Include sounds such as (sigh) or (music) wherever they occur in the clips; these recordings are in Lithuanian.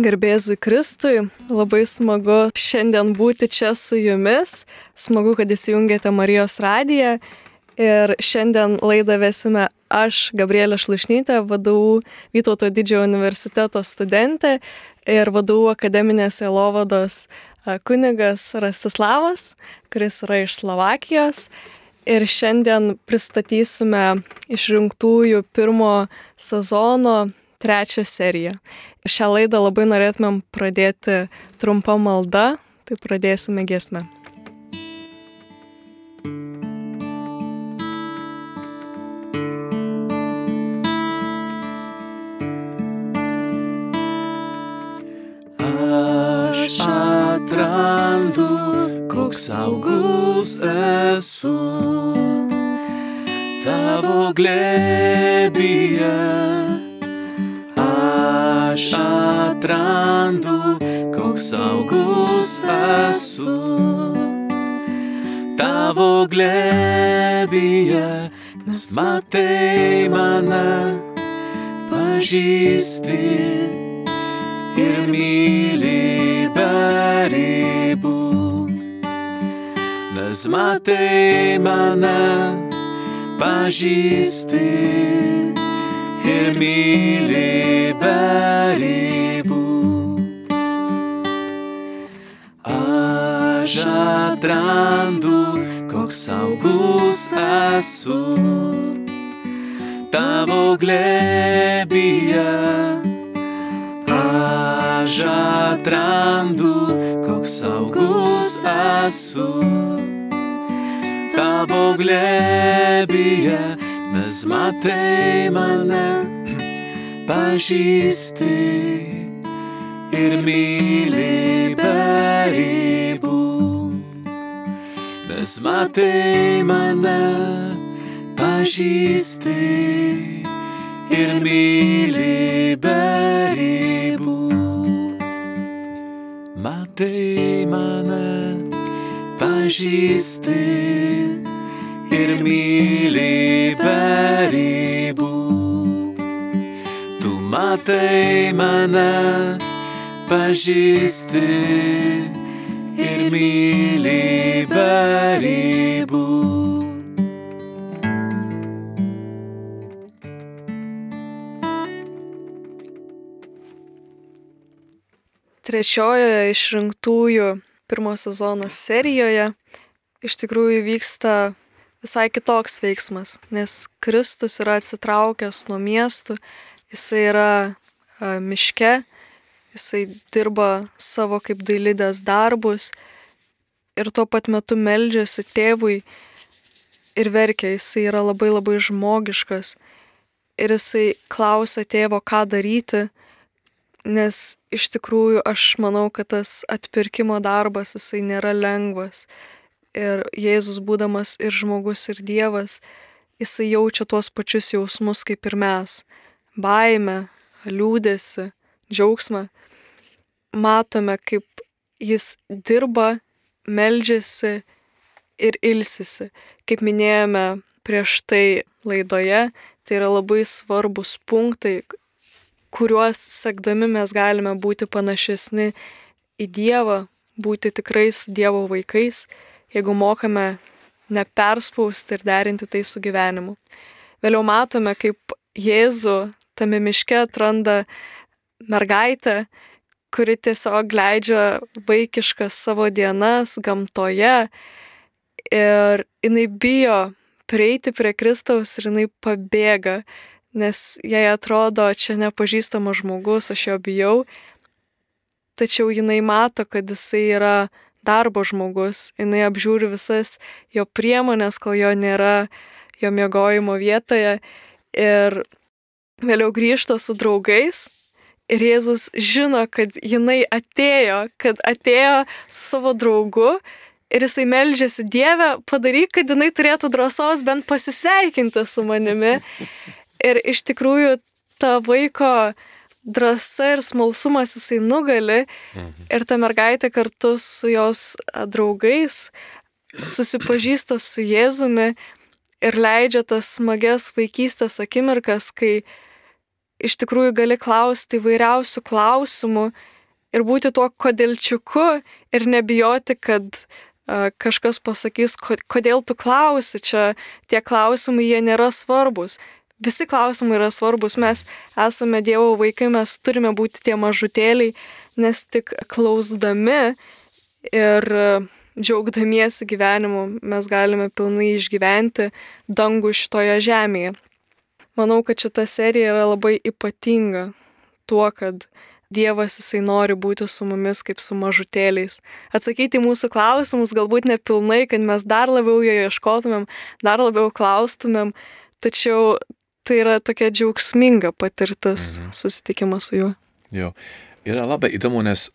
Garbėzui Kristui, labai smagu šiandien būti čia su jumis, smagu, kad įsijungėte Marijos radiją ir šiandien laidą vesime aš, Gabrielė Šlušnytė, vadovų Vytauto didžiojo universiteto studentė ir vadovų akademinės Elovados kunigas Rastislavas, kuris yra iš Slovakijos. Ir šiandien pristatysime išrinktųjų pirmo sezono trečią seriją. Šią laidą labai norėtumėm pradėti trumpą maldą, tai pradėsime giesmę. Aš atrandu, koks saugus esu tavo glėbyje aš atrandu, koks saugus esu. Tavo glėbyje, nes matai mane, pažįsti ir myli beribų. Nes matai mane, pažįsti ir myli be ribų. Aš atrandu, koks saugus esu tavo glėbyje. Aš atrandu, koks saugus esu tavo glėbyje nes matai mane, pažįsti ir myli beribų. Nes matai mane, pažįsti ir myli beribų. Matai mane, pažįsti matai mane, pažįsti ir myli beribų. Trečiojoje išrinktųjų pirmo sezono serijoje iš tikrųjų vyksta visai kitoks veiksmas, nes Kristus yra atsitraukęs nuo miestų, jisai yra a, miške, jisai dirba savo kaip dailidės darbus. Ir tuo pat metu meldžiasi tėvui ir verkia, jisai yra labai labai žmogiškas. Ir jisai klausia tėvo, ką daryti, nes iš tikrųjų aš manau, kad tas atpirkimo darbas jisai nėra lengvas. Ir Jėzus būdamas ir žmogus, ir Dievas, jisai jaučia tuos pačius jausmus kaip ir mes - baimę, liūdėsi, džiaugsmą. Matome, kaip jis dirba, meldžiasi ir ilsisi. Kaip minėjome prieš tai laidoje, tai yra labai svarbus punktai, kuriuos sekdami mes galime būti panašesni į Dievą, būti tikrais Dievo vaikais jeigu mokame neperspausti ir derinti tai su gyvenimu. Vėliau matome, kaip Jėzų tame miške atranda mergaitę, kuri tiesiog leidžia vaikiškas savo dienas gamtoje ir jinai bijo prieiti prie Kristaus ir jinai pabėga, nes jai atrodo, čia nepažįstamas žmogus, aš jo bijau, tačiau jinai mato, kad jisai yra darbo žmogus, jinai apžiūri visas jo priemonės, kol jo nėra jo miegojimo vietoje ir vėliau grįžta su draugais. Ir Jėzus žino, kad jinai atėjo, kad atėjo su savo draugu ir jisai melžiasi Dievę, padaryk, kad jinai turėtų drąsos bent pasisveikinti su manimi. Ir iš tikrųjų ta vaiko drąsa ir smalsumas jisai nugali mhm. ir ta mergaitė kartu su jos draugais susipažįsta su Jėzumi ir leidžia tas smagias vaikystės akimirkas, kai iš tikrųjų gali klausti įvairiausių klausimų ir būti tuo kodėlčiuku ir nebijoti, kad uh, kažkas pasakys, kodėl tu klausi, čia tie klausimai jie nėra svarbus. Visi klausimai yra svarbus, mes esame Dievo vaikai, mes turime būti tie mažutėliai, nes tik klausdami ir džiaugdamiesi gyvenimu mes galime pilnai išgyventi dangų šitoje žemėje. Manau, kad šita serija yra labai ypatinga tuo, kad Dievas jisai nori būti su mumis kaip su mažutėliais. Atsakyti mūsų klausimus galbūt nepilnai, kad mes dar labiau jo ieškotumėm, dar labiau klaustumėm, tačiau tai yra tokia džiaugsminga patirtis mhm. susitikimas su juo. Jo, yra labai įdomu, nes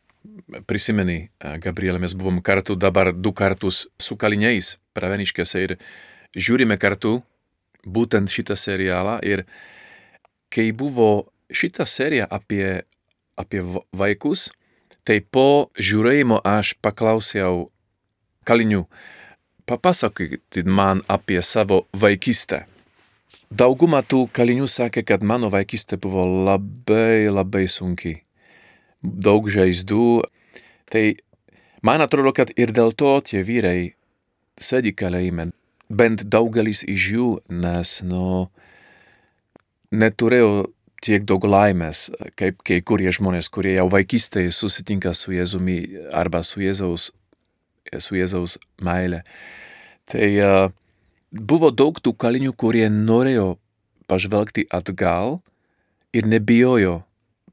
prisimeni, Gabrielė, mes buvom kartu dabar du kartus su kaliniais praveniškėse ir žiūrime kartu būtent šitą serialą ir kai buvo šitą seriją apie apie vaikus, tai po žiūrėjimo aš paklausiau kalinių, papasakokit man apie savo vaikystę. Dauguma tų kalinių sakė, kad mano vaikystė buvo labai, labai sunki. Daug žaizdų. Tai man atrodo, kad ir dėl to tie vyrai sėdi kalėjime. Bent daugelis iš jų, nes, nu, neturėjo tiek daug laimės, kaip kai kurie žmonės, kurie jau vaikystėje susitinka su Jėzumi arba su Jėzaus, su Jėzaus meilė. Tai uh, buvo daug tų kalinių, kurie norėjo pažvelgti atgal ir nebijojo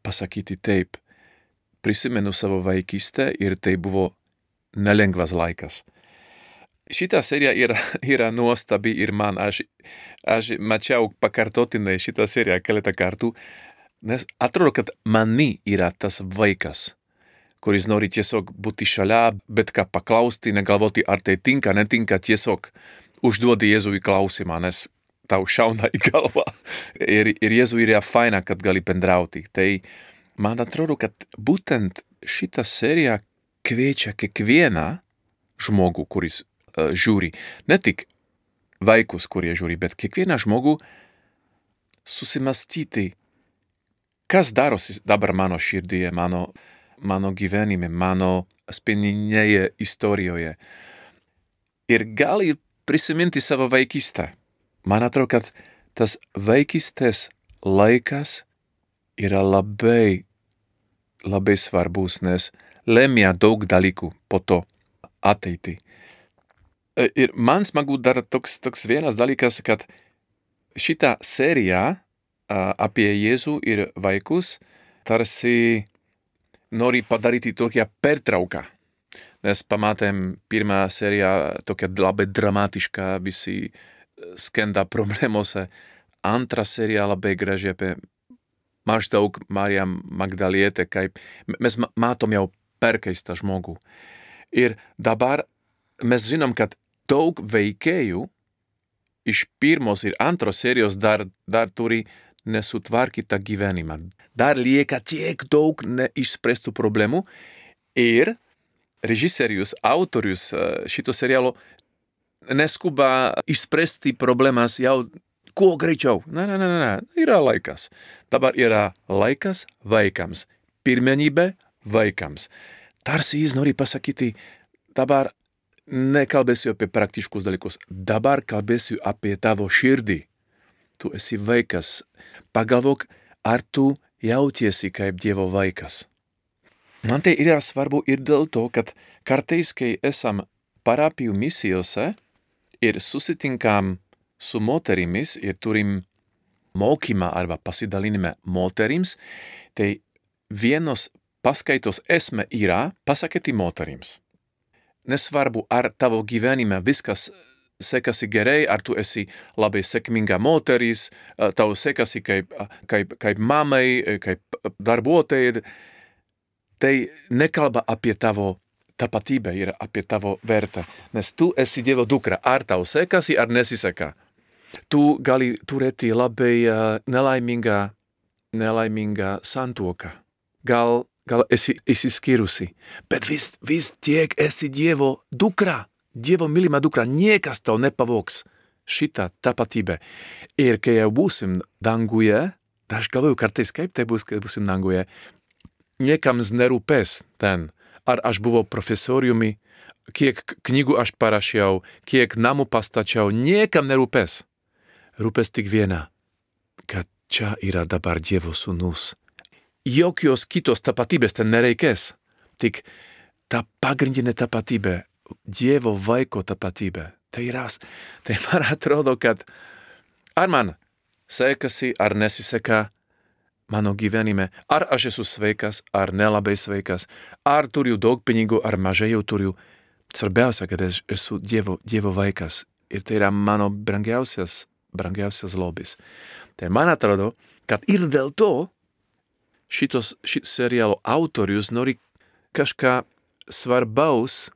pasakyti taip. Prisimenu savo vaikystę ir tai buvo nelengvas laikas. Šitā serija yra, (laughs) yra nuostabi ir man, aš, aš mačiau pakartotinai šitą seriją keletą kartų, nes atrodo, kad mani yra tas vaikas, kuris nori tiesiog būti šalia, bet ką paklausti, negalvoti, ar tai tinka, netinka, tiesiog užduodi Jėzui klausimą, nes tau šauna į galvą. (laughs) Ir, ir Jėzui yra faina, kad gali bendrauti. Tai man atrodo, kad būtent šitą seriją kviečia kiekvieną žmogų, kuris žiūri. Ne tik vaikus, kurie žiūri, bet kiekvieną žmogų susimastyti, kas darosi dabar mano širdyje, mano, mano gyvenime, mano asmeninėje istorijoje. Ir gali prisiminti savo vaikystę. Man atrodo, kad tas vaikystės laikas yra labai, labai svarbus, nes lemia daug dalykų po to ateitį. E, ir man smagu dar toks, toks vienas dalykas, kad šitą seriją apie Jėzų ir vaikus tarsi nori padaryti tokią pertrauką. Nes pamatėm pirmą seriją tokia labai dramatiška, visi e, skenda problemose. Antra serija labai graži apie maždaug Marija Magdalietė, kaip mes matom jau perkeistą žmogų. Ir dabar mes žinom, kad daug veikėjų iš pirmos ir antros serijos dar, dar turi nesutvarkytą gyvenimą. Dar lieka tiek daug neišspręstų problemų ir režisierius, autorius e, šito serialo neskuba išspręsti problemas jau kuo greičiau. Ne, ne, ne, ne, yra laikas. Dabar yra laikas vaikams. Pirmenybė vaikams. Tarsi jis nori pasakyti, dabar nekalbėsiu apie praktiškus dalykus. Dabar kalbėsiu apie tavo širdį. Tu esi vaikas. Pagalvok, ar tu jautiesi kaip Dievo vaikas. Man tai yra svarbu ir dėl to, kad kartais, kai esam parapijų misijose ir susitinkam su moterimis ir turim mokymą arba pasidalinimą moterims, tai vienos paskaitos esmė yra pasakyti moterims nesvarbu, ar tavo gyvenime viskas sekasi gerai, ar tu esi labai sėkminga moteris, tau sekasi kaip, kaip, kaip mamai, kaip darbuotojai, tai nekalba apie tavo tapatybę ir apie tavo vertę, nes tu esi Dievo dukra, ar tau sekasi, ar nesiseka. Tu gali turėti labai uh, nelaimingą, nelaimingą santuoką. Gal gal esi išsiskyrusi, bet vis, vis tiek esi Dievo dukra, Dievo mylima dukra, niekas tau nepavoks šitą tapatybę. Ir kai jau būsim danguje, aš galvoju kartais, kaip tai bus, kai būsim Nangoje. Niekams nerūpės ten, ar aš buvau profesoriumi, kiek knygų aš parašiau, kiek namų pastačiau, niekam nerūpės. Rūpės tik viena, kad čia yra dabar Dievo sūnus. Jokios kitos tapatybės ten nereikės, tik ta pagrindinė tapatybė, Dievo vaiko tapatybė. Tai yra, (laughs) tai man atrodo, kad ar man sekasi, ar nesiseka mano gyvenime, ar aš esu sveikas, ar nelabai sveikas, ar turiu daug pinigų, ar mažai jau turiu. Svarbiausia, kad aš esu Dievo, dievo vaikas ir tai yra mano brangiausias, brangiausias lobis. Tai man atrodo, kad ir dėl to šitos šit serialo autorius nori kažką svarbaus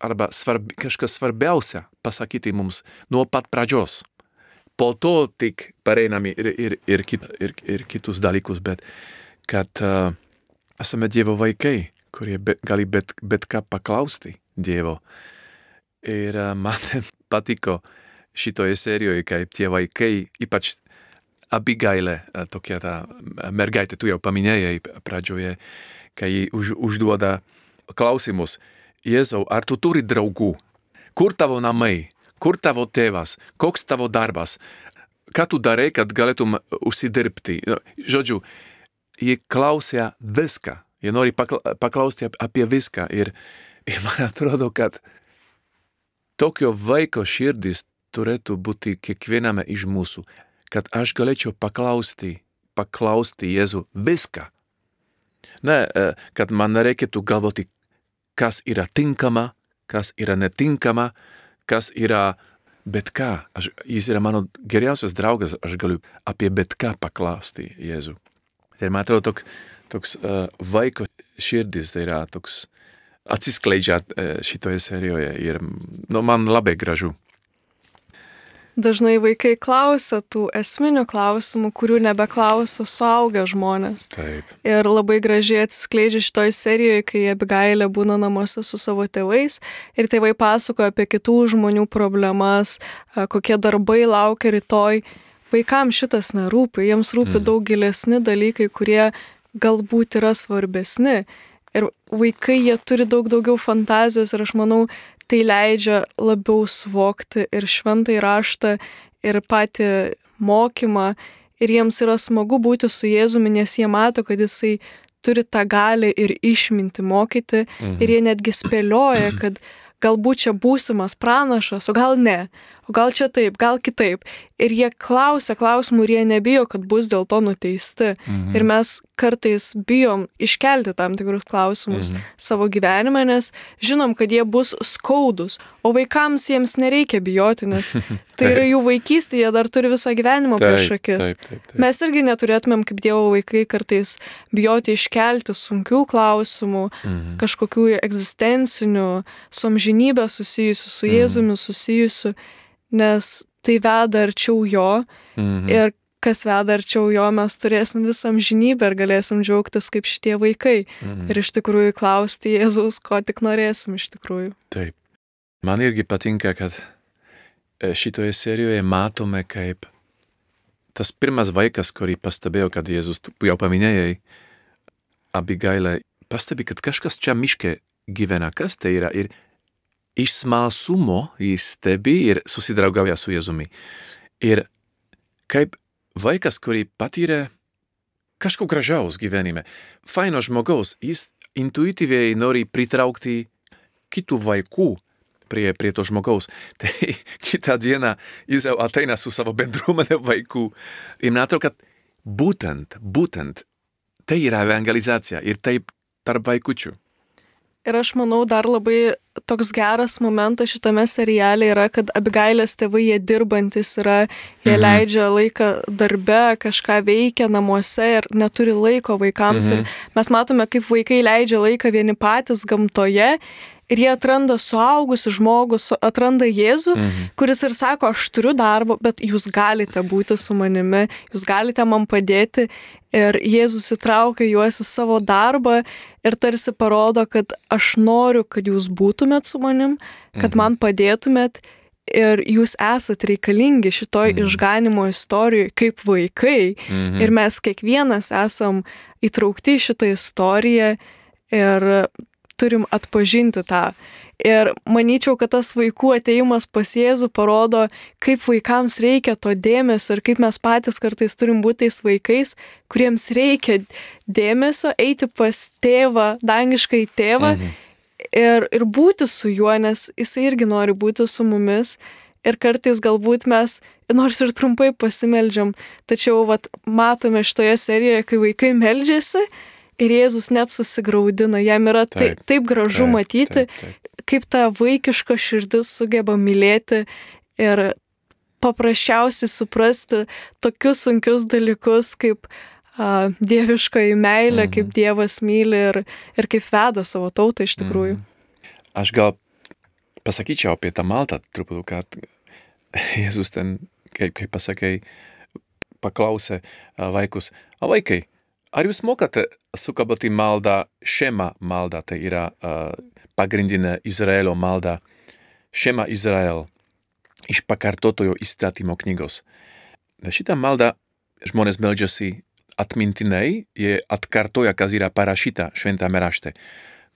arba svarb, kažkas svarbiausia pasakyti mums nuo pat pradžios. Po to tik pareinam ir, ir, ir, kit, ir, ir kitus dalykus, bet kad uh, esame Dievo vaikai, kurie be, gali bet, bet ką paklausti Dievo. Ir uh, (laughs) man patiko šitoje serijoje, kaip tie vaikai, ypač Abigailė, tokia ta mergaitė, tu jau paminėjai pradžioje, kai ji už, užduoda klausimus. Jėzau, ar tu turi draugų? Kur tavo namai? Kur tavo tėvas? Koks tavo darbas? Ką tu darai, kad galėtum užsidirbti? Žodžiu, ji klausia viską. Jie nori paklausti apie viską. Ir, ir man atrodo, kad tokio vaiko širdis turėtų būti kiekviename iš mūsų, kad aš galėčiau paklausti, paklausti Jėzų viską. Ne, kad man nereikėtų galvoti, kas yra tinkama, kas yra netinkama, kas yra bet ką. Aš, jis yra mano geriausias draugas, aš galiu apie bet ką paklausti Jėzų. Tai man atrodo toks, toks uh, vaiko širdis, tai yra toks atsiskleidžia uh, šitoje serijoje ir nu, man labai gražu. Dažnai vaikai klausia tų esminių klausimų, kurių nebeklauso suaugę žmonės. Taip. Ir labai gražiai atsiskleidžia šitoj serijoje, kai Abigailė būna namuose su savo tėvais ir tėvai pasakoja apie kitų žmonių problemas, kokie darbai laukia rytoj. Vaikams šitas nerūpi, jiems rūpi mm. daug gilesni dalykai, kurie galbūt yra svarbesni. Ir vaikai, jie turi daug daugiau fantazijos ir aš manau, tai leidžia labiau suvokti ir šventai raštą, ir patį mokymą. Ir jiems yra smagu būti su Jėzumi, nes jie mato, kad jisai turi tą galę ir išminti mokyti. Mhm. Ir jie netgi spėlioja, kad galbūt čia būsimas pranašas, o gal ne o gal čia taip, gal kitaip. Ir jie klausia klausimų ir jie nebijo, kad bus dėl to nuteisti. Mhm. Ir mes kartais bijom iškelti tam tikrus klausimus mhm. savo gyvenime, nes žinom, kad jie bus skaudus, o vaikams jiems nereikia bijoti, nes (laughs) tai yra jų vaikystė, jie dar turi visą gyvenimą taip, prieš akis. Taip, taip, taip. Mes irgi neturėtumėm kaip Dievo vaikai kartais bijoti iškelti sunkių klausimų, mhm. kažkokių egzistencinių, su amžinybė susijusių, su mhm. Jėzumi susijusių nes tai veda arčiau jo mhm. ir kas veda arčiau jo, mes turėsim visą amžinybę ir galėsim džiaugtis kaip šitie vaikai. Mhm. Ir iš tikrųjų klausti Jėzaus, ko tik norėsim iš tikrųjų. Taip. Man irgi patinka, kad e, šitoje serijoje matome, kaip tas pirmas vaikas, kurį pastebėjo, kad Jėzus, jau paminėjai, Abigailė, pastebi, kad kažkas čia miške gyvena, kas tai yra. Ir iš smalsumo jis stebi ir susidraugauja su Jėzumi. Ir kaip vaikas, kurį patyrė kažko gražaus gyvenime, faino žmogaus, jis intuityviai nori pritraukti kitų vaikų prie, prie to žmogaus. (laughs) Tai kitą dieną jis jau ateina su savo bendruomenė vaikų. Ir man atrodo, kad būtent, būtent tai yra evangelizacija ir taip tarp vaikučių. Ir aš manau, dar labai toks geras momentas šitame seriale yra, kad Abigailės tėvai jie dirbantis yra, jie mhm. leidžia laiką darbe, kažką veikia namuose ir neturi laiko vaikams. Mhm. Ir mes matome, kaip vaikai leidžia laiką vieni patys gamtoje ir jie atranda suaugusių žmogų, atranda Jėzų, mhm. kuris ir sako, aš turiu darbą, bet jūs galite būti su manimi, jūs galite man padėti. Ir Jėzus įtraukia juos į savo darbą ir tarsi parodo, kad aš noriu, kad jūs būtumėt su manim, kad mhm. man padėtumėt ir jūs esat reikalingi šitoj Mhm. išganimo istorijoje kaip vaikai. Mhm. Ir mes kiekvienas esam įtraukti į šitą istoriją ir turim atpažinti tą. Ir manyčiau, kad tas vaikų ateimas pas Jėzų parodo, kaip vaikams reikia to dėmesio ir kaip mes patys kartais turim būti tais vaikais, kuriems reikia dėmesio, eiti pas tėvą, dangiškai tėvą Mhm. ir, ir būti su juo, nes jisai irgi nori būti su mumis. Ir kartais galbūt mes, nors ir trumpai pasimeldžiam, tačiau vat, matome šitoje serijoje, kai vaikai meldžiasi ir Jėzus net susigaudina, jam yra taip, Taip, taip gražu Taip, matyti, taip, taip. kaip ta vaikiška širdis sugeba mylėti ir paprasčiausiai suprasti tokius sunkius dalykus kaip a, dieviškoji meilė, Mhm. kaip Dievas myli ir, ir kaip veda savo tautą iš tikrųjų. Mhm. Aš gal pasakyčiau apie tą maltą truputį, kad (laughs) Jėzus ten, kaip, kaip pasakai, paklausė vaikus, o vaikai, ar jūs mokate sukaboti maldą, šema maldą, tai yra a, pagrindinė Izraelio malda, šema Izrael iš pakartotojo įstatymo knygos. Šitą maldą žmonės meldžiasi atmintinai, jie atkartoja, kas yra parašyta šventame rašte.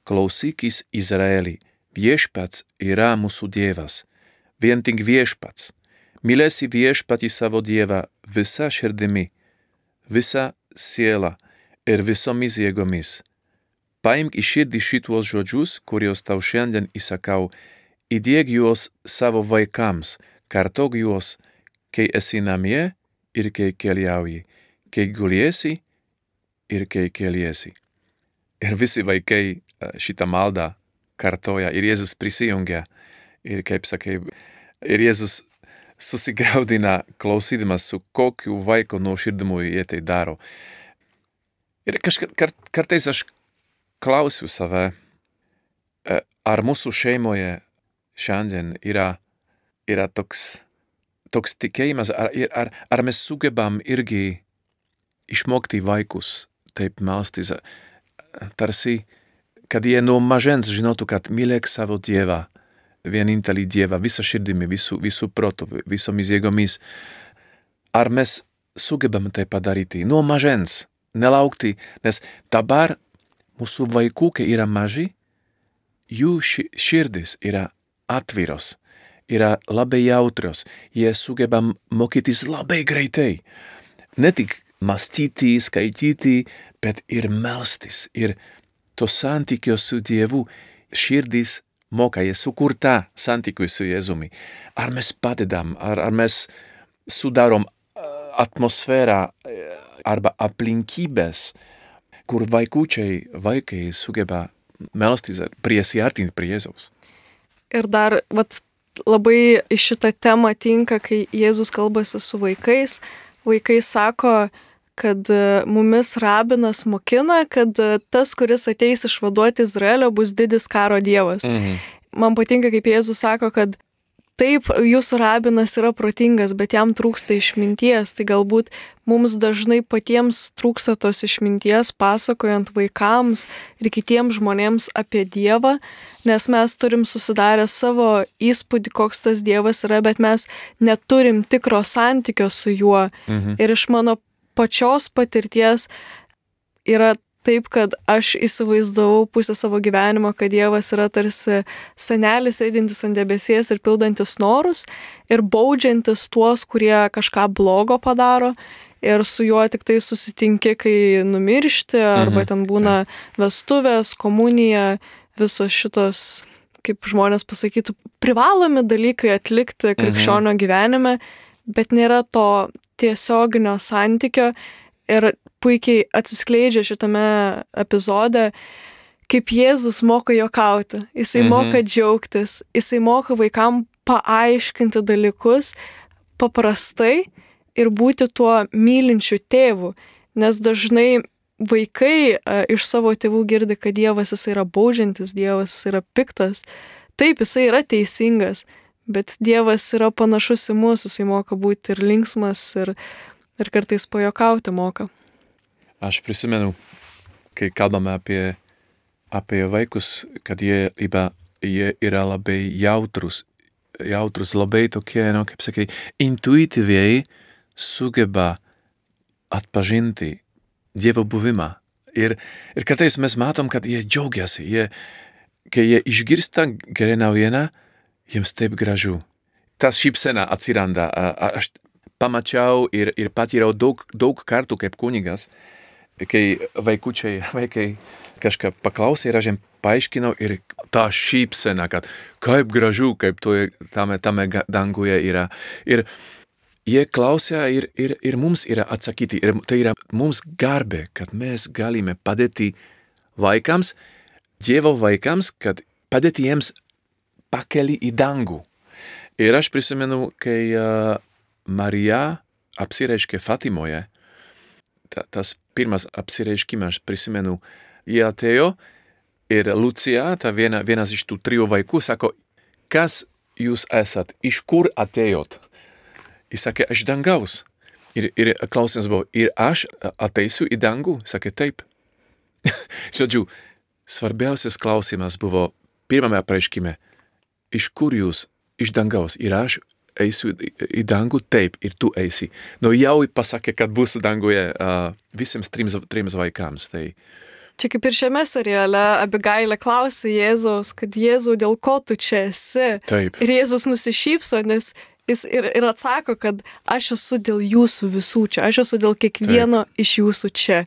Klausykis Izraeli, viešpats yra mūsų Dievas, vien tik viešpats. Mylėsi viešpatį savo Dievą visa širdimi, visa siela ir visomis jėgomis. Paimk į širdį šituos žodžius, kuriuos tau šiandien įsakau, įdėk juos savo vaikams, kartok juos, kai esi namie ir kai keliauji, kai guliesi ir kai keliesi. Ir visi vaikai e, šitą maldą kartoja ir Jėzus prisijungia. Ir kaip sakai, ir Jėzus susigaudina klausydamas, su kokiu vaiko nuoširdumu jie tai daro. Ir kažkart kart, kartais aš klausiu save, e, ar mūsų šeimoje šiandien yra, yra toks, toks tikėjimas, ar, ar, ar mes sugebam irgi išmokti vaikus taip melstis, tarsi, kad jie no mažens žinotų, kad mylėk savo Dievą, vienintelį Dievą, visą širdimi, visų, visų protu, visomis jėgomis. Ar mes sugebam tai padaryti no mažens, nelaukti, nes dabar mūsų vaikų, kai yra maži, jų ši- širdis yra atviros, yra labai jautrios, jie sugeba mokytis labai greitai. Ne tik mąstyti, skaityti, bet ir melstis. Ir to santykio su Dievu širdis moka, jie sukurta santykiui su Jėzumi. Ar mes padedam, ar, ar mes sudarom e, atmosferą e, arba aplinkybės, kur vaikučiai, vaikai sugeba melstis, priesiartinti prie Jėzaus. Ir dar vat, labai šitą temą tinka, kai Jėzus kalbasi su vaikais. Vaikai sako, kad e, mumis rabinas mokina, kad e, tas, kuris ateis išvaduoti Izraelio, bus didis karo dievas. Mhm. Man patinka, kaip Jėzus sako, kad taip, jūsų rabinas yra protingas, bet jam trūksta išminties. Tai galbūt mums dažnai patiems trūksta tos išminties, pasakojant vaikams ir kitiems žmonėms apie Dievą, nes mes turim susidarę savo įspūdį, koks tas Dievas yra, bet mes neturim tikro santykio su juo. Mhm. Ir iš mano pačios patirties yra taip, kad aš įsivaizdavau pusę savo gyvenimo, kad Dievas yra tarsi senelis eidintis ant debesies ir pildantis norus ir baudžiantis tuos, kurie kažką blogo padaro. Ir su juo tik tai susitinki, kai numiršti, arba Mhm, ten būna vestuvės, komunija, visos šitos, kaip žmonės pasakytų, privalomi dalykai atlikti krikščionio gyvenime, bet nėra to tiesioginio santykio ir puikiai atsiskleidžia šitame epizode, kaip Jėzus moka juokauti, jisai Mhm. moka džiaugtis, jisai moka vaikam paaiškinti dalykus paprastai ir būti tuo mylinčiu tėvu, nes dažnai vaikai a, iš savo tėvų girdi, kad Dievas jisai yra baudžiantis, Dievas yra piktas. Taip, jisai yra teisingas, bet Dievas yra panašus į mus, jisai moka būti ir linksmas, ir, ir kartais pajokauti moka. Aš prisimenu, kai kalbame apie, apie vaikus, kad jie, iba, jie yra labai jautrus jautrus, labai tokie, nu, kaip sakai, intuityviai sugeba atpažinti Dievo buvimą. Ir, ir kartais mes matom, kad jie džiaugiasi, jie, kai jie išgirsta gerą naujieną, jiems taip gražu. Ta šypsena atsiranda. Aš pamačiau ir, ir patyriau daug, daug kartų kaip kunigas, kai vaikučiai, (laughs) vaikai kažką paklausė ir aš jiems paaiškinau ir ta šypsena, kad kaip gražu, kaip to tame, tame danguje yra. Ir jie klausia ir, ir, ir mums yra atsakyti. Ir tai yra mums garbė, kad mes galime padėti vaikams, Dievo vaikams, kad padėti jiems pakeli į dangų. Ir aš prisimenu, kai uh, Marija apsireiškė Fatimoje, ta, tas pirmas apsireiškimas, aš prisimenu, jie atėjo ir Lucija, ta viena, vienas iš tų trijų vaikų, sako, kas jūs esat, iš kur atėjot? Jis sakė, aš dangaus. Ir, ir klausimas buvo, ir aš ateisiu į dangų? Sakė, taip. (laughs) Žodžiu, svarbiausias klausimas buvo pirmame apreiškime, iš kur jūs, iš dangaus, ir aš eisiu į- dangų, taip, ir tu eisi. Nu jau pasakė, kad bus danguje uh, visiems trims, trims vaikams. Tai Čia kaip ir šiame seriale, Abigailė klausė Jėzaus, kad Jėzau, dėl ko tu čia esi? taip, Ir Jėzus nusišypso, nes jis ir, ir atsako, kad aš esu dėl jūsų visų čia, aš esu dėl kiekvieno Taip. iš jūsų čia.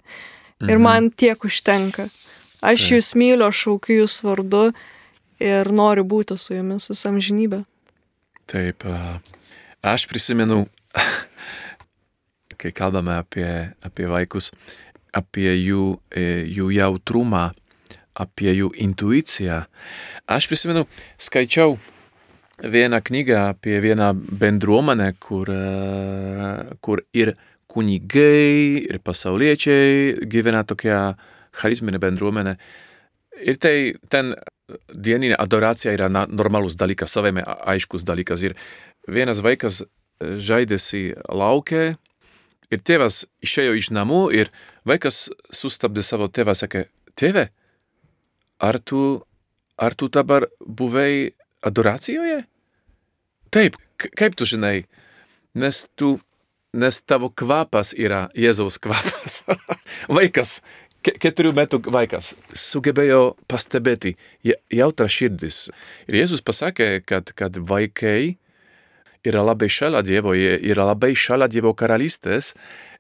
Ir Mhm. man tiek užtenka. Aš Taip. jūs myliu, aš šaukiu jūs vardu ir noriu būti su jumis visam žinybę. Taip. Uh, aš prisimenu, kai kalbame apie, apie vaikus, apie jų, e, jų jautrumą, apie jų intuiciją. Aš prisimenu, skaičiau vieną knygą apie vieną bendruomenę, kur, e, kur ir kunigai, ir pasauliečiai gyvena tokia charizminė bendruomenė. Ir tai ten dieninė adoracija yra normalus dalykas, savame aiškus dalykas. Ir vienas vaikas e, žaidėsi laukia ir tėvas išėjo iš namų ir vaikas sustabdė savo tėvą, sakė, tėve, ar tu, ar tu dabar buvai adoracijoje? Taip, kaip tu žinai, nes tu, nes tavo kvapas yra Jėzaus kvapas. (laughs) vaikas, ke- keturių metų vaikas, sugebėjo pastebėti ja- jautrą širdis. Ir Jėzus pasakė, kad, kad vaikai yra labai šalia Dievo, jie yra labai šalia Dievo karalystės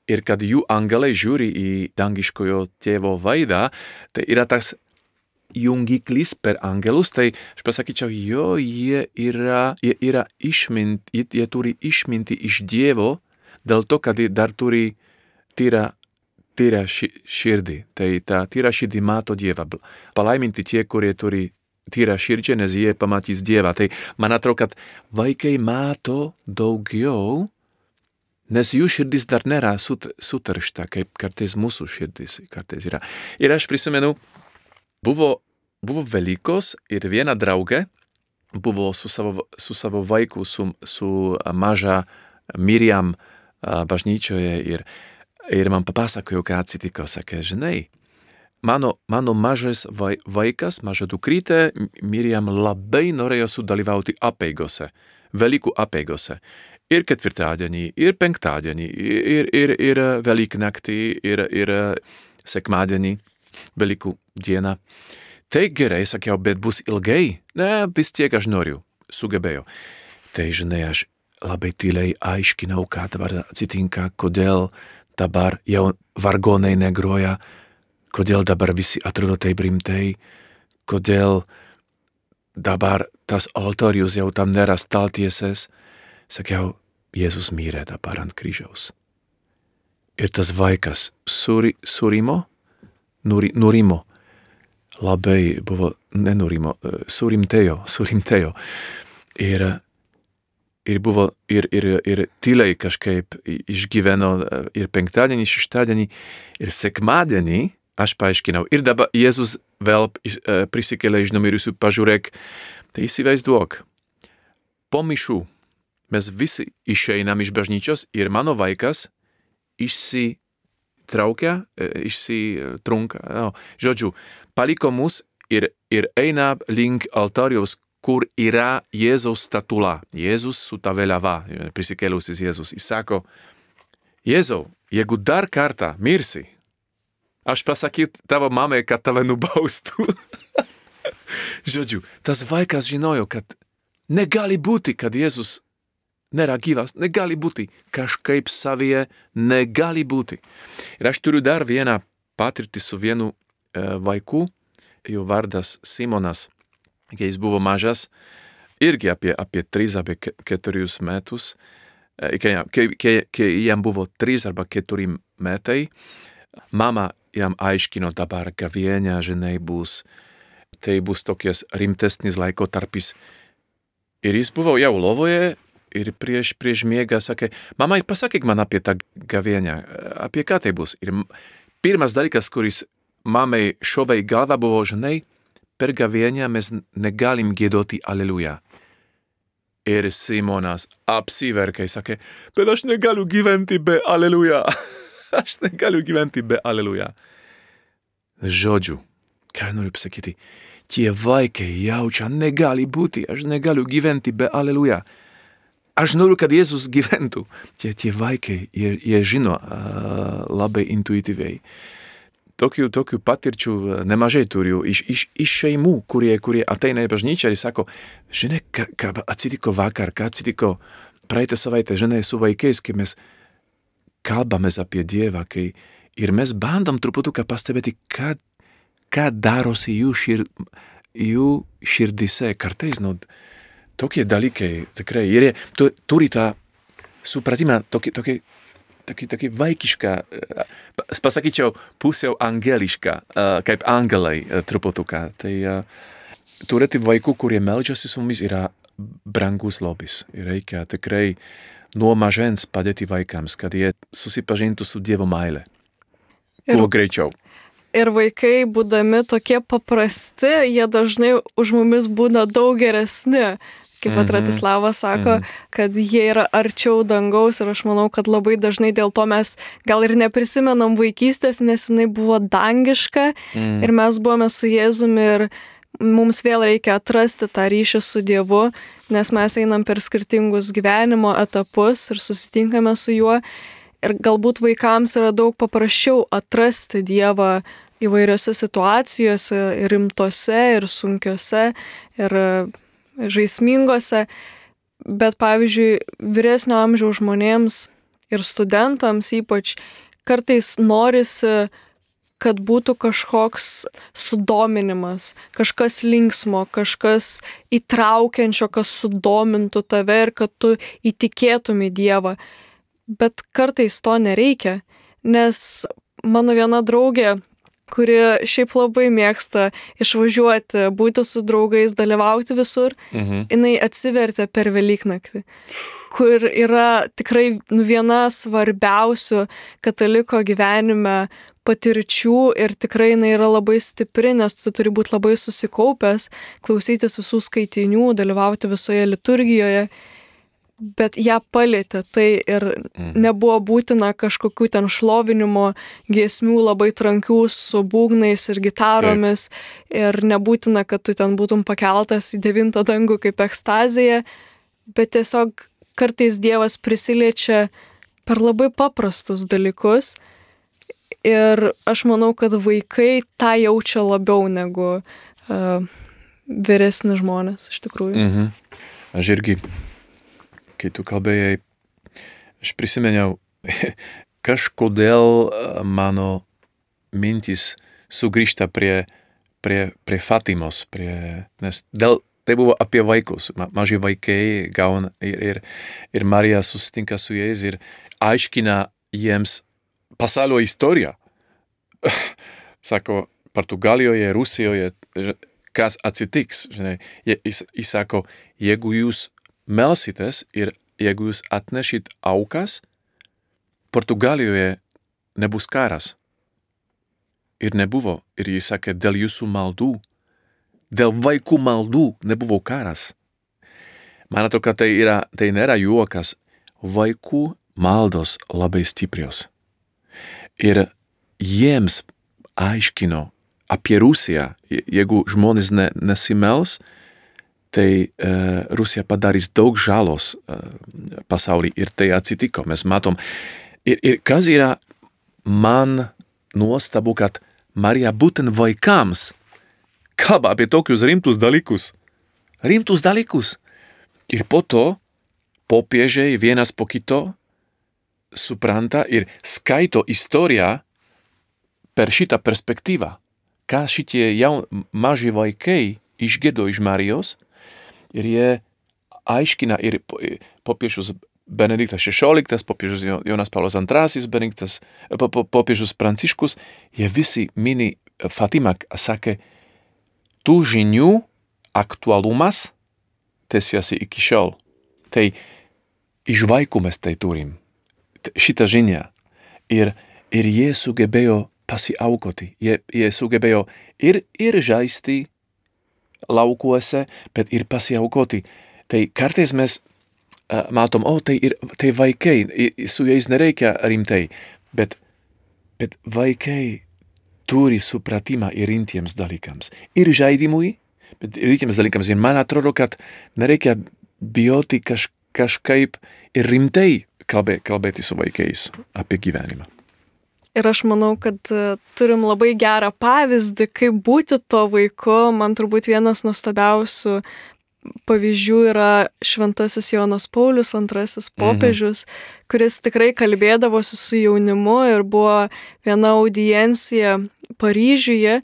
ir kad jų angelai žiūri į dangiškojo tėvo veidą, tai yra tas jungiklis per angelus, tai aš pasakyčiau, jo, jie yra, jie yra išminti, jie turi išminti iš Dievo, dėl to, kad jie dar turi tyrą, tyrą ši, širdį. Tai ta tyra širdį mato Dievą. Palaiminti tie, kurie turi tyrą širdžią, nes jie pamatys Dievą. Tai man atrodo, kad vaikai mato daugiau, nes jų širdis dar nėra sut, sutaršta, kaip kartais mūsų širdis kartais yra. Ir aš prisimenu, buvo, buvo Velykos ir viena draugė buvo su savo, su savo vaiku, su, su maža Miriam bažnyčioje ir, ir man papasakojo, ką atsitiko. Sakė, žinai, mano, mano mažas vai, vaikas, maža dukrytė, Miriam labai norėjo sudalyvauti apeigose, Velykų apeigose. Ir ketvirtadienį, ir penktadienį, ir, ir, ir Velyknaktį, ir, ir sekmadienį, Velykų dieną. Tai gerai, sakiau, bet bus ilgai. Ne, vis tiek aš noriu. Sugebėjau. Tai žinai, aš labai tyliai aiškinau, ką dabar atsitinka, kodėl dabar jau vargonai negroja, kodėl dabar visi atrodo taip rimtai, kodėl dabar tas altorius jau tam nėra staltieses. Sakiau, Jėzus mirė dabar ant kryžiaus. Ir tas vaikas suri, surimo, nuri, nurimo, labai buvo, nenurimo, e, surimtėjo, surimtėjo. Ir, ir buvo, ir, ir, ir tyliai kažkaip išgyveno e, ir penktadienį, šeštadienį, ir sekmadienį, aš paaiškinau. Ir dabar Jėzus vėl e, prisikėlė iš numirusių, pažiūrėk, tai įsivaizduok. Po mišų mes visi išeinam iš bažnyčios ir mano vaikas išsitraukia, e, išsitrunka, no, žodžiu, paliko mus ir, ir eina link altoriaus, kur yra Jėzaus statula. Jėzus su ta vėliava, prisikėlusis Jėzus. Jis sako, Jėzau, jeigu dar kartą mirsi, aš pasakyt tavo mamai, kad tave nubaustų. (laughs) Žodžiu, tas vaikas žinojo, kad negali būti, kad Jėzus nėra gyvas, negali būti, kažkaip savyje negali būti. Ir aš turiu dar vieną patirtį su vienu e, vaiku, jo vardas Simonas, kai jis buvo mažas, irgi apie, apie 3 apie 4 metus, e, kai, kai, kai, kai jam buvo 3 arba 4 metai, mama jam aiškino dabar gavienė, žinai, bus, tai bus tokies rimtesnis laikotarpis. Ir jis buvo jau lovoje ir prieš, prieš miegą sakė, mama, pasakyk man apie tą gavienę, apie ką tai bus. Ir pirmas dalykas, kuris mamai šovė į galvą, buvo, žinai, per gavienę mes negalim gėdoti aleluja. Ir Simonas apsiverkė, sakė, bet aš negaliu gyventi be aleluja. aš negaliu gyventi be aleluja. Žodžiu, ką noriu pasakyti, tie vaikai jaučia, negali būti, aš negaliu gyventi be aleluja. Aš noriu, kad Jėzus gyventų. Tie, tie vaikai, jie, jie žino uh, labai intuityviai. Tokių, tokių patirčių nemažai turiu iš, iš, iš šeimų, kurie, kurie ateina į bažnyčią ir sako, žinai, ką, ką atsitiko vakar, ką atsitiko praeitą savaitę, žinai, su vaikais, kai mes kalbamės apie Dievą, kai ir mes bandom truputuką pastebėti, ką, ką darosi jų, šir, jų širdise. Kartais, nu, tokie dalykai tikrai ir jie tu, turi tą supratimą tokį, tokį, tokį, tokį vaikišką, pasakyčiau, pusiau angelišką, kaip angelai truputuką. Tai turėti vaikų, kurie melžiasi su mumis, yra brangus lobis. Reikia tikrai nuo mažens padėti vaikams, kad jie susipažintų su Dievo meile. Kuo greičiau. Ir vaikai, būdami tokie paprasti, jie dažnai už mumis būna daug geresni kaip -hmm. Ratislavas sako, -hmm. kad jie yra arčiau dangaus ir aš manau, kad labai dažnai dėl to mes gal ir neprisimenam vaikystės, nes jinai buvo dangiška mm. ir mes buvome su Jėzumi ir mums vėl reikia atrasti tą ryšį su Dievu, nes mes einam per skirtingus gyvenimo etapus ir susitinkame su juo. Ir galbūt vaikams yra daug paprasčiau atrasti Dievą įvairiose situacijose, ir rimtose, ir sunkiose, ir žaismingose, bet pavyzdžiui, vyresnio amžiaus žmonėms ir studentams ypač kartais norisi, kad būtų kažkoks sudominimas, kažkas linksmo, kažkas įtraukiančio, kas sudomintų tave ir kad tu įtikėtum į Dievą. Bet kartais to nereikia, nes mano viena draugė kuri šiaip labai mėgsta išvažiuoti, būti su draugais, dalyvauti visur, mhm. jinai atsivertė per Velyknaktį, kur yra tikrai nu, viena svarbiausių kataliko gyvenime patirčių ir tikrai jinai yra labai stipri, nes tu turi būti labai susikaupęs, klausytis visų skaitinių, dalyvauti visoje liturgijoje bet ją palėtė tai ir mhm. nebuvo būtina kažkokių ten šlovinimo giesmių labai trankių su būgnais ir gitaromis ir nebūtina, kad tu ten būtum pakeltas į devintą dangų kaip ekstazija, bet tiesiog kartais Dievas prisiliečia per labai paprastus dalykus ir aš manau, kad vaikai tą jaučia labiau negu uh, vyresni žmonės iš tikrųjų. Mhm. Aš irgi kai tu kalbėjai, aš prisimeniau, (laughs) kažkodėl e, mano mintis sugrįžta prie, prie, prie Fatimos, prie, nes dėl, tai buvo apie vaikus, ma, maži vaikai gauna ir, ir, ir Marija susitinka su jais ir aiškina jiems pasaulio istoriją. (sighs) Sako, Portugalijoje, Rusijoje, kas atsitiks. Žinai, jis, jis sako, jeigu jūs melsitės ir jeigu jūs atnešit aukas, Portugalijoje nebus karas. Ir nebuvo. Ir jis sakė, dėl jūsų maldų, dėl vaikų maldų nebuvo karas. Man atrodo, kad tai, yra, tai nėra juokas. Vaikų maldos labai stiprios. Ir jiems aiškino apie Rusiją, jeigu žmonės ne, nesimels, tai e, Rusija padarīs daug žalos e, pasaulī. Ir tai atsitiko. Mēs matom, ir, ir kas ir man nuostabu, kad Marija būtent vaikams kalba apie tokius rimtus dalykus. Rimtus dalykus. Ir po to popiežiai vienas po kito supranta ir skaito istoriją per šitą perspektyvą. Ką šitie jaun, maži vaikai išgirdo iš Marijos ir jie aiškina ir popiežius Benediktas XVI, popiežius Jonas Paulas II, Benediktas, popiežius Pranciškus, jie visi mini Fatima sakė, tų žinių aktualumas tęsiasi iki šiol. Tai iš vaikų mes tai turim. Šitą žinią. Ir, ir jie sugebėjo pasiaukoti. Jie, jie sugebėjo ir, ir žaisti laukuose, bet ir pasiaukoti. Tai kartais mes uh, matom, o tai, ir, tai vaikai, su jais nereikia rimtai, bet, bet vaikai turi supratimą ir rimtiems dalykams. Ir žaidimui, bet rimtiems dalykams. Ir man atrodo, kad nereikia bijoti kaž, kažkaip ir rimtai kalbė, kalbėti su vaikais apie gyvenimą. Ir aš manau, kad e, turim labai gerą pavyzdį, kaip būti to vaiku. Man turbūt vienas nuostabiausių pavyzdžių yra šventasis Jonas Paulius, antrasis popiežius, mhm. kuris tikrai kalbėdavosi su jaunimu ir buvo viena audiencija Paryžiuje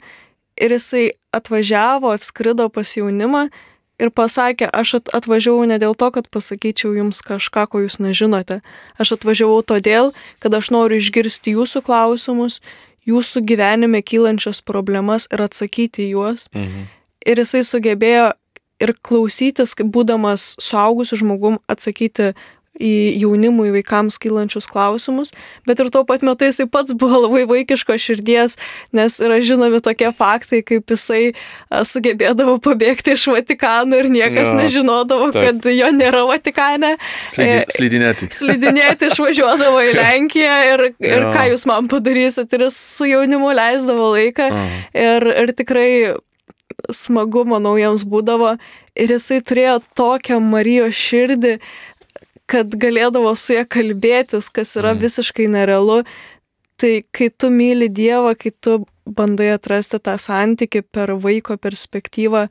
ir jisai atvažiavo, atskrido pas jaunimą ir pasakė, aš atvažiavau ne dėl to, kad pasakyčiau jums kažką, ko jūs nežinote. Aš atvažiavau todėl, kad aš noriu išgirsti jūsų klausimus, jūsų gyvenime kylančias problemas ir atsakyti juos. Mhm. Ir jisai sugebėjo ir klausytis, būdamas suaugusiu žmogum, atsakyti į jaunimui, vaikams kylančius klausimus, bet ir tuo pat metu jisai pats buvo labai vaikiško širdies, nes yra žinomi tokie faktai, kaip jisai sugebėdavo pabėgti iš Vatikano ir niekas jo, nežinodavo, taip. kad jo nėra Vatikane. Slidi, e, slidinėti. (laughs) Slidinėti išvažiuodavo į (laughs) Lenkiją ir, ir jo. ką jūs man padarysit, ir jis su jaunimu leisdavo laiką. Ir, ir tikrai smagu, manau, jiems būdavo. Ir jisai turėjo tokią Marijos širdį, kad galėdavo su ja kalbėtis, kas yra mm. visiškai nerealu. Tai kai tu myli Dievą, kai tu bandai atrasti tą santyki per vaiko perspektyvą,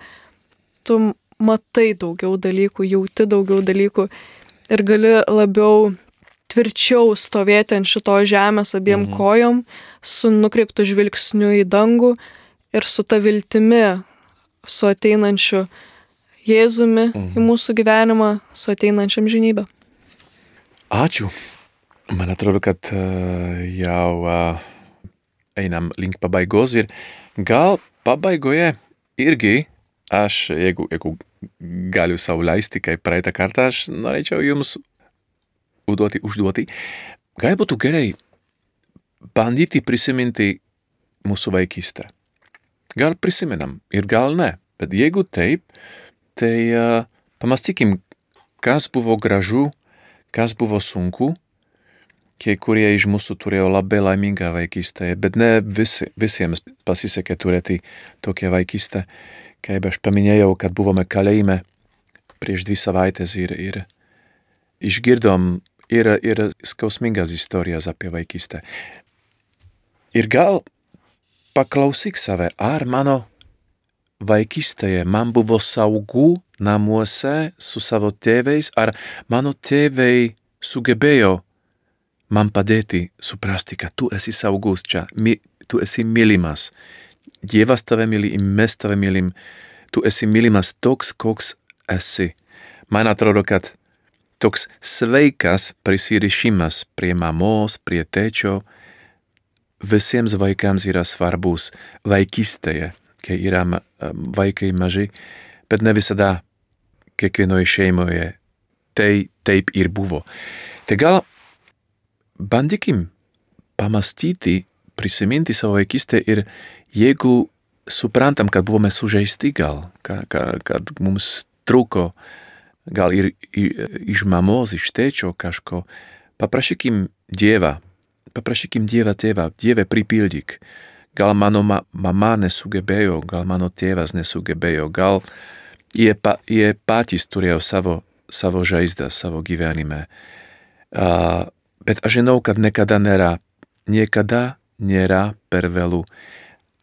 tu matai daugiau dalykų, jauti daugiau dalykų ir gali labiau tvirčiau stovėti ant šito žemės abiem mhm. kojom, su nukreiptu žvilgsniu į dangų ir su ta viltimi, su ateinančiu Jėzumi mhm. į mūsų gyvenimą, su ateinančiam žinybę. Ačiū. Man atrodo, kad uh, jau uh, einam link pabaigos ir gal pabaigoje irgi aš, jeigu, jeigu galiu sau leisti, kaip praeitą kartą, aš norėčiau jums užduoti, užduoti. Gal būtų gerai bandyti prisiminti mūsų vaikystę. Gal prisimenam ir gal ne, bet jeigu taip, tai uh, pamastykim, kas buvo gražu kas buvo sunku, kai kurie iš mūsų turėjo labai laimingą vaikystę, bet ne visi, visiems pasisekė turėti tokią vaikystę. Kaip aš paminėjau, kad buvome kalėjime prieš dvi savaitės ir, ir išgirdom ir, ir skausmingas istorijas apie vaikystę. Ir gal paklausyk save, ar mano vaikystėje man buvo saugu namuose su savo tėvais, ar mano tėvai sugebėjo man padėti suprasti, kad tu esi saugus čia, mi, tu esi mylimas. Dievas tave myli, mes tave mylim, tu esi mylimas toks, koks esi. Man atrodo, kad toks sveikas prisirišimas prie mamos, prie tečio, visiems vaikams yra svarbus vaikystėje, kai yra vaikai maži, bet ne visada kiekvienoje šeimoje tai taip ir buvo. Tai gal bandykim pamastyti, prisiminti savo vaikystę ir jeigu suprantam, kad buvome sužeisti gal, kad, kad mums trūko gal ir iš mamos, iš tėčio kažko, paprašykim Dievą, paprašykim Dievą tėvą, Dieve pripildyk. Gal mano ma mama nesugebėjo, gal mano tėvas nesugebėjo, gal jie, pa, jie patys turėjo savo, savo žaizdas savo gyvenime. Uh, bet aš žinau, kad niekada nėra, niekada nėra per vėlų.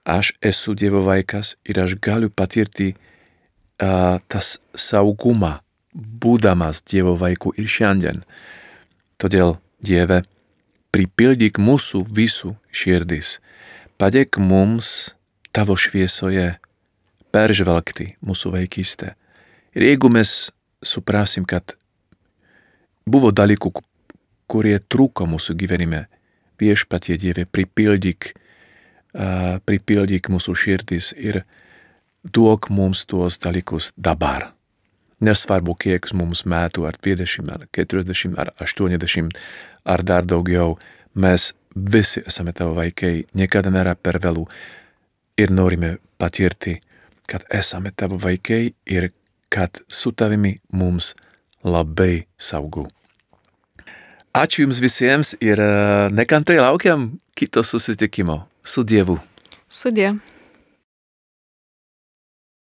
Aš esu Dievo vaikas ir aš galiu patirti uh, tas saugumą, būdamas Dievo vaiku ir šiandien. Todėl, Dieve, pripildyk mūsų visų širdis. Padėk mums tavo šviesoje peržvelgti mūsų vaikystę. Ir jeigu mes suprasim, kad buvo dalykų, kurie trūko mūsų gyvenime, viešpatie Dieve, pripildyk, uh, pripildyk mūsų širdis ir duok mums tuos dalykus dabar. Nesvarbu, kiek mums metų, ar 20, ar 40, ar 80, ar dar daugiau, mes visi esame tavo vaikai, niekada nėra per vėlų ir norime patirti, kad esame tavo vaikai ir kad su tavimi mums labai saugu. Ačiū Jums visiems ir nekantrai laukiam kito susitikimo su Dievu. Sudė.